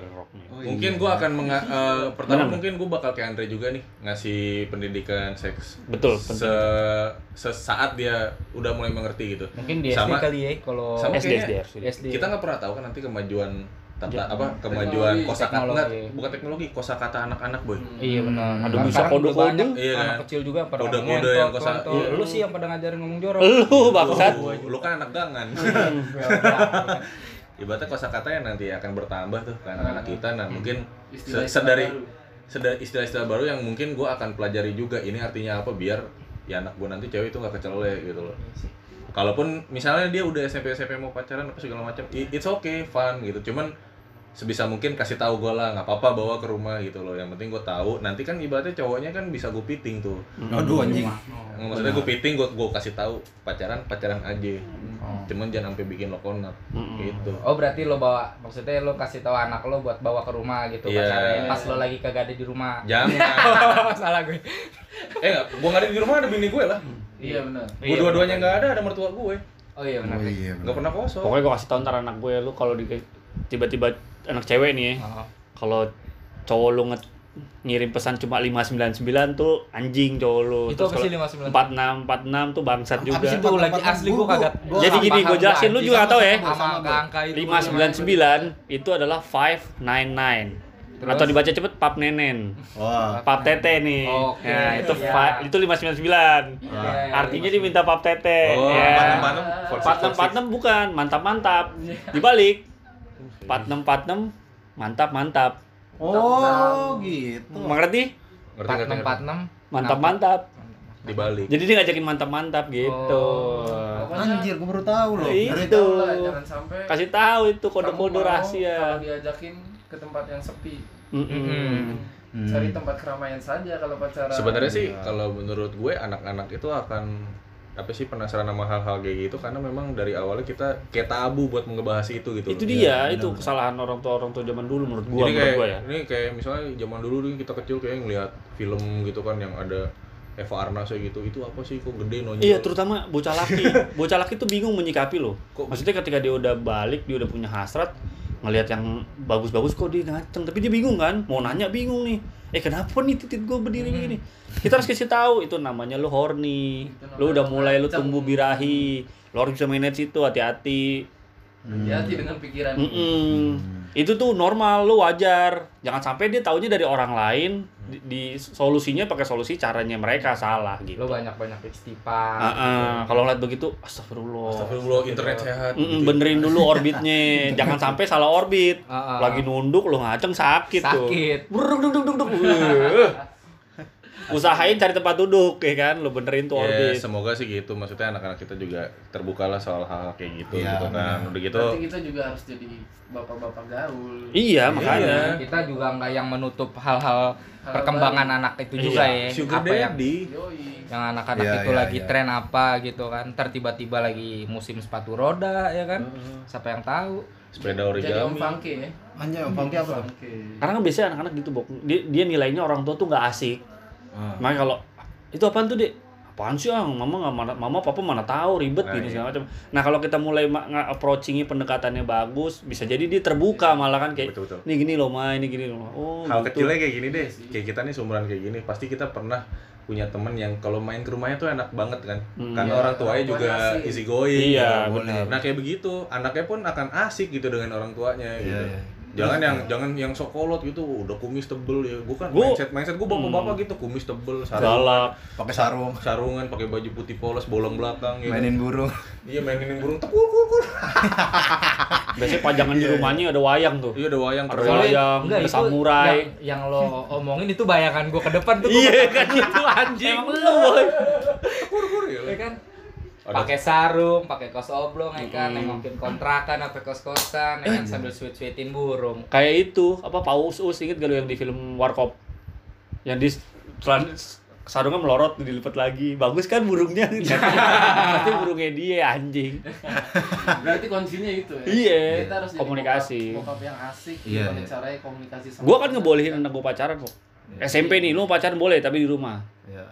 Mungkin iya. gua akan menga eh, pertama Benar. mungkin gua bakal kayak Andre juga nih ngasih pendidikan seks. Betul, Se sesaat dia udah mulai mengerti gitu. Mungkin di SD Sama- kali ya kalau sama SD, SD, SD. Kita nggak pernah tahu kan nanti kemajuan tata Ya. apa kemajuan kosakata enggak bukan teknologi kosakata anak-anak boy. Hmm. Iya benar. Ada Kan bisa udah kode-kode. banyak Iya anak kan? kecil juga yang pada Kode-kode ngomong, yang "Entot, kosa- kontol." iya. Lu sih yang pada ngajarin ngomong jorok. Lu bangsat. Lu kan anak gangan. Ibaratnya kosakata yang nanti akan bertambah tuh ke anak-anak kita. Nah, mungkin sedari baru. seda- istilah-istilah baru yang mungkin gua akan pelajari juga ini artinya apa biar ya anak gua nanti cewek itu nggak kecelek gitu loh. Kalaupun misalnya dia udah SMP SMP mau pacaran apa segala macam, it's okay, fun gitu. Cuman sebisa mungkin kasih tahu gua lah, nggak apa-apa bawa ke rumah gitu loh. Yang penting gua tahu. Nanti kan ibaratnya cowoknya kan bisa gue piting tuh. Aduh anjing. Maksudnya gue piting, gue gue kasih tahu pacaran pacaran aja. Oh. Cuman jangan sampai bikin lo konat Mm-mm. gitu. Oh berarti lo bawa maksudnya lo kasih tahu anak lo buat bawa ke rumah gitu Iya. pacarnya pas lo lagi kagak ada di rumah. Jangan. Salah gue. eh nggak, gue nggak ada di rumah ada bini gue lah. iya benar Gue Iya, dua-duanya benar. nggak ada, ada mertua gue. Oh iya benar. Oh iya. Nggak pernah kosong. Pokoknya gue kasih tau ntar anak gue lu kalau di tiba-tiba anak cewek nih ya. Oh. Kalau cowok lu nge ngirim pesan cuma 599 tuh anjing cowok lu. Itu Terus apa sih kalau 599? 46 46 tuh bangsat juga. sih, Itu lagi asli gue kagak. Jadi gini, gua jelasin, lu juga tahu ya? Sama angka-angka itu. 599 itu adalah 599. Terus? Atau dibaca cepet pap nenen. Wah. Pap tete nih. Oke, Nah, itu fi- itu 599. Iya, Artinya diminta pap tete. Oh, ya. empat enam empat enam, four six, four six. 4646 bukan, mantap-mantap. Dibalik. 4646 mantap-mantap. Oh, gitu. Mengerti? Ngerti ngerti ngerti. 4646 Mantap-mantap. Dibalik. Jadi dia ngajakin mantap-mantap gitu. Oh. Anjir, gua baru tahu loh. Itu. Dari tahu lah, jangan sampai Kasih tahu itu kode-kode rahasia. kalau diajakin ke tempat yang sepi Mm-mm. Hmm. cari tempat keramaian saja kalau pacaran Sebenarnya sih Iya. kalau menurut gue anak-anak itu akan apa sih penasaran sama hal-hal kayak gitu karena memang dari awalnya kita kayak tabu buat ngebahas itu gitu. Itu loh. dia, Iya, itu benar-benar. kesalahan orang tua orang tua zaman dulu menurut gua, Jadi menurut kayak gua ya. ini kayak misalnya zaman dulu nih kita kecil kayak ngelihat film gitu kan yang ada Eva Arnas gitu itu apa sih kok gede nonjol Iya, terutama bocah laki. bocah laki tuh bingung menyikapi loh. Kok- Maksudnya ketika dia udah balik, dia udah punya hasrat, ngelihat yang bagus-bagus kok dia ngaceng, tapi dia bingung kan? Mau nanya bingung nih. Eh kenapa nih titik gue berdiri gini? Kita harus kasih tahu itu namanya lu horny. Lu udah mulai lu ngaceng. tumbuh birahi. Lu harus bisa manage itu hati-hati. hati dengan pikiran Mm-mm. Itu tuh normal, lu wajar. Jangan sampai dia taunya dari orang lain, di, di solusinya pakai solusi caranya mereka salah gitu. Lo banyak-banyak istighfar. Ah, ah. kalau ngeliat begitu, astagfirullah. Astagfirullah internet sehat Mm-mm, gitu. benerin dulu orbitnya, jangan sampai salah orbit. Ah, ah. Lagi nunduk lu ngaceng sakit, tuh. Sakit. Bruk, duk, duk, duk, duk. Usahain cari tempat duduk ya kan, lu benerin tuh Ya, orbit. semoga sih gitu. Maksudnya anak-anak kita juga terbukalah soal hal kayak gitu Iya, gitu kan. Udah gitu Berarti kita juga harus jadi bapak-bapak gaul Iya, makanya. Kita juga nggak yang menutup hal-hal Hal perkembangan anak itu juga Iya. ya. sugar apa yang daddy. yoi yang anak-anak Iya, itu iya, lagi iya. tren apa gitu kan. Ntar tiba-tiba lagi musim sepatu roda ya kan. Siapa yang tahu? Sepeda jadi om origami. Fangke ya Anjay, om apa? Fangke. Karena kan biasanya anak-anak gitu, Bok. Dia, dia nilainya orang tua tuh nggak asik. Ah. Makanya kalau itu apaan tuh, Dek? Apaan sih, ah? Mama nggak mana, mama papa mana tahu ribet Nah, gini iya. segala macam. Nah, kalau kita mulai approaching pendekatannya bagus, bisa jadi dia terbuka malah kan kayak Betul, betul. ini gini loh, Ma, ini gini loh. Ma." Oh, Hal gitu. kecilnya kayak gini deh. Kayak kita nih seumuran kayak gini, pasti kita pernah punya temen yang kalau main ke rumahnya tuh enak banget kan. Hmm. Karena Iya, orang tuanya orang juga asik. easy going. Iya, gitu. benar. Nah, kayak begitu, anaknya pun akan asik gitu dengan orang tuanya Iya, gitu. iya. Jangan yang jangan yang sok kolot gitu, udah kumis tebel ya. Gua kan Gua- mindset mindset gua bapak-bapak gitu, kumis tebel, sarung, galak. Pakai sarung, sarungan, pakai baju putih polos, bolong belakang gitu. mainin burung. Iya, mainin burung tekul kul. Biasanya pajangan di rumahnya ada wayang tuh. Iya, ada wayang Ada wayang, Enggak, ada itu samurai. Yang, yang lo omongin itu bayangan gue ke depan tuh. Iya kan itu anjing. Emang lu, boy. Kur-kur ya. Ya kan? Pakai sarung, pakai kaos oblong ya kan, Hmm. nengokin kontrakan apa kos-kosan ya kan sambil sweet-sweetin burung. Kayak itu, apa Paus Us inget gak lu yang di film Warkop? Yang di selan- sarungnya melorot dilipat lagi. Bagus kan burungnya? Tapi burungnya dia anjing. berarti kuncinya itu ya Iya, kita harus jadi komunikasi. bokap, bokap yang asik Iya, gimana iya. caranya komunikasi sama Gua kan ngebolehin anak gua pacaran kok. SMP nih, lu pacaran boleh tapi di rumah. Iya.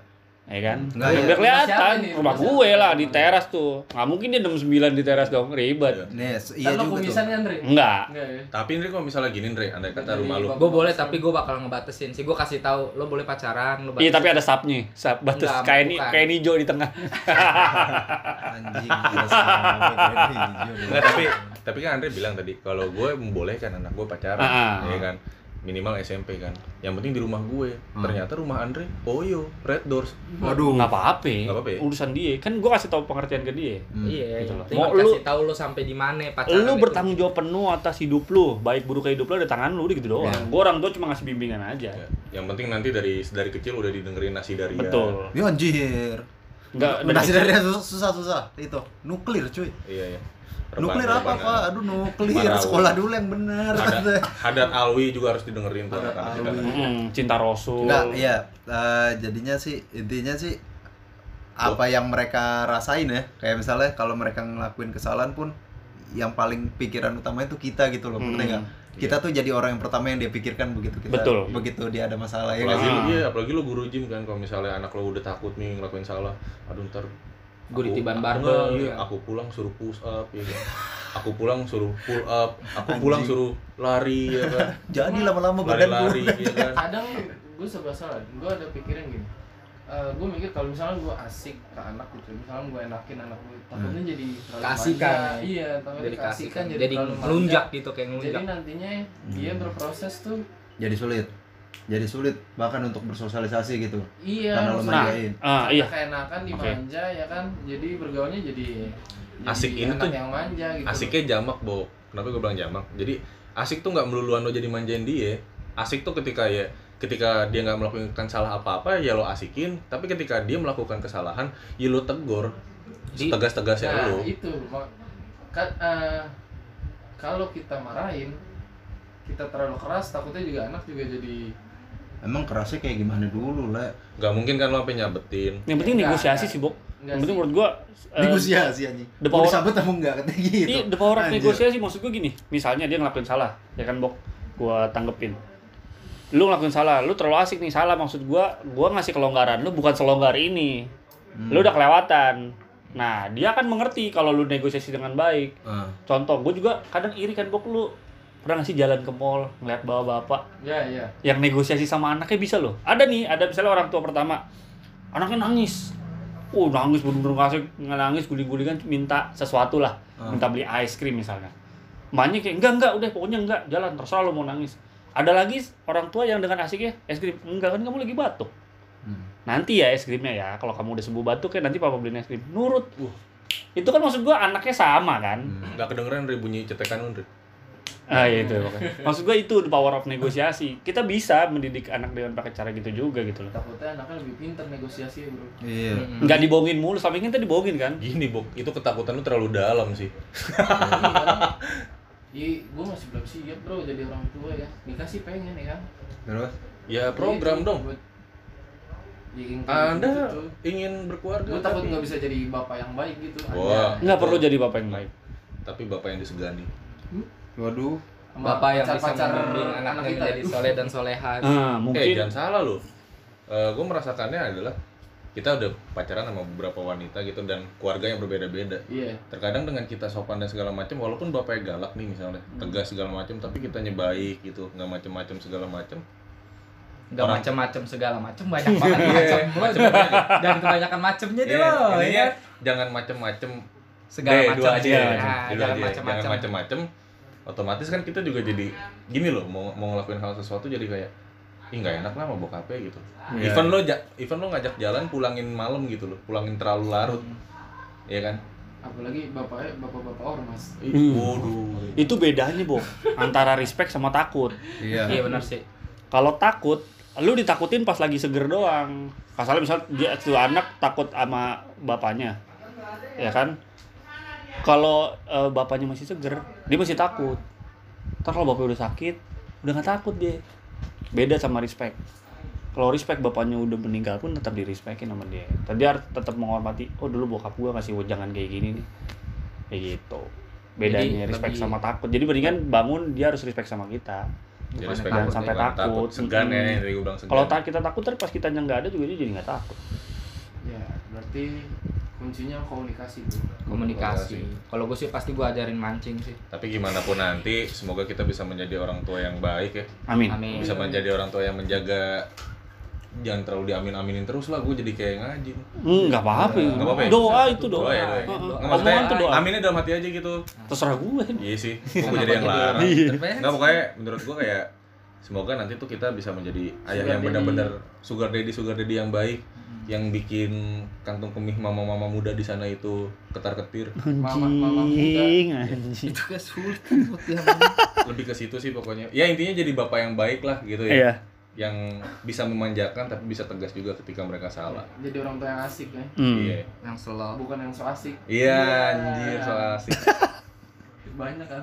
Ya kan? Enggak, ya. biar kelihatan nih? rumah gue lah di teras tuh. Nggak mungkin dia 69 di teras dong, ribet. Iya. Iya juga kumisan tuh. kan Re? Enggak. Enggak ya Tapi Ndre kalau misalnya gini Ndre, andai kata Jadi rumah lu bapak- Gue boleh tapi gue bakal ngebatasin sih. Gue kasih tahu lo boleh pacaran, lo Iya, tapi ada sapnya. Sap batas bukan. kayak hijau di tengah. Anjing. Enggak, tapi tapi kan Andre bilang tadi kalau gue membolehkan anak gue pacaran, ya kan minimal SMP kan. Yang penting di rumah gue. Hmm. Ternyata rumah Andre Oyo, Red Doors. Waduh. Nggak apa-apa. Nggak apa-apa ya? Urusan dia. Kan gua kasih tahu pengertian ke dia. Hmm. Iya, Gitu yang loh. Mau kasih lu- tahu lo sampai di mana pacaran. Lu bertanggung jawab penuh atas hidup lu, baik buruk hidup lu ada tangan lu udah gitu doang. Iya. Gua orang tua cuma ngasih bimbingan aja. Ya, yang penting nanti dari dari kecil udah didengerin nasi dari Betul. Ya anjir. Enggak Nasi dari susah-susah itu. Nuklir, cuy. Iya, iya. Nuklir apa, Pak? Aduh, nuklir. Marawi. Sekolah dulu yang bener. Hadat, hadat alwi juga harus didengerin tuh Hadat alwi. Cinta Rasul. Enggak, iya. Eh, jadinya sih intinya sih apa yang mereka rasain ya. Kayak misalnya kalau mereka ngelakuin kesalahan pun yang paling pikiran utama itu kita gitu loh, Hmm. ngerti nggak? Kita tuh jadi orang yang pertama yang dia pikirkan begitu kita Betul. begitu dia ada masalah ya Apalagi kan? lu, Ah. iya, apalagi lu guru gym kan kalau misalnya anak lu udah takut nih ngelakuin salah, aduh ntar Aku- ditiban aku- barbel, enggak, iya, ya. aku pulang suruh push up ya kan. Aku pulang suruh pull up, aku pulang Anjing. suruh lari ya kan. Jadi lama-lama badan Lari-lari gua- ya kan. kadang gue serba salah gue ada pikiran gini gue mikir kalau misalnya gue asik ke anak gitu misalnya gue enakin anak gue takutnya jadi terlalu Kasihkan. manja. iya takutnya Jadi kasihkan jadi, jadi ngelunjak gitu kayak jadi ngelunjak. nantinya dia berproses tuh jadi sulit. Jadi sulit bahkan untuk bersosialisasi gitu. iya Karena lo manjain. Ah, iya. keenakan dimanja ya kan jadi bergaulnya jadi jadi Asik ini anak tuh- yang manja gitu Asiknya jamak, Bo. Kenapa gue bilang jamak? Jadi asik tuh nggak melulu lo jadi manjain dia. Asik tuh ketika ya ketika dia nggak melakukan salah apa-apa ya lo asikin tapi ketika dia melakukan kesalahan ya lo tegur Di- tegas-tegasnya nah lo itu kan eh, kalau kita marahin kita terlalu keras takutnya juga anak juga jadi Emang kerasnya kayak gimana dulu lah? nggak mungkin kan lo sampai nyabetin Yang penting Enggak, negosiasi enggak. sih, Bok. Yang penting menurut gua eh, Negosiasi anjing. the Mau power- disabet apa enggak katanya gitu. Iya, the power of Anjir. negosiasi maksud gue gini. Misalnya dia ngelakuin salah, ya kan, Bok? Gua tanggepin. lu ngelakuin salah lu terlalu asik nih salah maksud gua gua ngasih kelonggaran lu bukan selonggar ini lu udah kelewatan nah dia akan mengerti kalau lu negosiasi dengan baik Ah. contoh gue juga kadang iri kan bok lu pernah ngasih jalan ke mall ngeliat bawa bapak Ya, ya. yang negosiasi sama anaknya bisa loh. Ada nih ada misalnya orang tua pertama anaknya nangis. Oh nangis bener-bener ngasih nangis guling-gulingan minta sesuatu lah. Minta beli es krim misalnya. Emaknya kayak enggak enggak udah pokoknya enggak jalan terserah lo mau nangis. Ada lagi orang tua yang dengan asiknya es krim. Enggak kan kamu lagi batuk. Hmm. nanti ya es krimnya ya kalau kamu udah sembuh batuk ya nanti papa beliin es krim. Nurut. Uh. Itu kan maksud gua anaknya sama kan? Nggak kedengeran Re bunyi cetekan Re. Ah iya itu pokoknya. maksud gua itu the power of negosiasi kita bisa mendidik anak dengan pakai cara gitu juga gitu loh Takutnya anaknya lebih pintar negosiasi, Bro. Iya. Mm-mm. nggak dibohongin mulu selama ini kita dibohongin kan Gini, Bok, itu ketakutan lu terlalu dalam sih. Iya, gue masih belum siap bro jadi orang tua ya. Dikasih pengen ya kan. Terus? Ya program Gitu, dong. buat- Ya, Anda gitu. ingin berkeluarga Gue takut tapi- nggak bisa jadi bapak yang baik gitu. Wah. nggak perlu jadi bapak yang baik tapi bapak yang disegani. Waduh. Bapak yang bisa pacar-pacar membimbing anak anaknya kita. menjadi soleh dan soleha. ah Eh, mungkin jangan salah loh. gue merasakannya adalah kita udah pacaran sama beberapa wanita gitu dan keluarga yang berbeda-beda. Iya. Terkadang dengan kita sopan dan segala macam, walaupun bapaknya galak nih misalnya, tegas segala macam, tapi kitanya baik gitu, nggak macem-macem segala macam. Enggak Orang- macam-macam segala macam banyak banget macam. Jangan kebanyakan macamnya deh Iya, lo. intinya ya. jangan macem-macem Segala macam aja, ya. ya. Nah. Jangan macam-macam. Otomatis kan kita juga jadi gini loh, mau mau ngelakuin hal sesuatu jadi kayak ih nggak enak lah sama bokapnya gitu. Iya. Even lo ja- even lo ngajak jalan pulangin malam gitu loh, pulangin terlalu larut. Iya kan? Apalagi bapaknya bapak-bapak ormas. Hmm. Waduh. itu bedanya bo antara respect sama takut Iya. Iya benar sih. kalau takut lu ditakutin pas lagi seger doang Kasalnya misal dia tuh anak takut sama bapaknya ya kan kalau eh, bapaknya masih seger dia masih takut. Ntar kalau bapaknya udah sakit udah nggak takut dia. Beda sama respect. Kalau respect bapaknya udah meninggal pun tetap di respectin sama dia. Tadi harus tetap menghormati oh dulu bokap gua ngasih jangan kayak gini nih. Kayak gitu. Bedanya Jadi respect lebih- sama takut. Jadi mendingan bangun dia harus respect sama kita. Jadi respect jangan bukan sampai takut. Segan ya, Mm-mm. yang tadi gue bilang segan. kalau tak kita takut terus pas kita nggak ada juga dia jadi nggak takut. Ya, berarti kuncinya komunikasi bro. Komunikasi. Kalau gue sih pasti gue ajarin mancing sih. Tapi gimana pun nanti, semoga kita bisa menjadi orang tua yang baik ya. amin Amin. Bisa menjadi orang tua yang menjaga jangan terlalu diamin-aminin terus lah gue jadi kayak ngaji nggak apa-apa Nggak apa-apa ya? doa itu doa, Doa ya, doa ya. Heeh. Nggak, maksudnya tuh doa aminnya dalam hati aja gitu terserah gue iya sih gue jadi yang larang nggak pokoknya menurut gue kayak semoga nanti tuh kita bisa menjadi ayah Sugar yang benar-benar sugar daddy sugar daddy yang baik yang bikin kantung kemih mama-mama muda di sana itu ketar-ketir Mama- mama muda. anjing Itu kan sulit buat dia. lebih ke situ sih pokoknya ya intinya jadi bapak yang baik lah gitu ya iya yang bisa memanjakan tapi bisa tegas juga ketika mereka salah Jadi orang tua yang asik ya. Hmm. iya Yang slow. Bukan yang so asik. iya anjir so asik Banyak kan.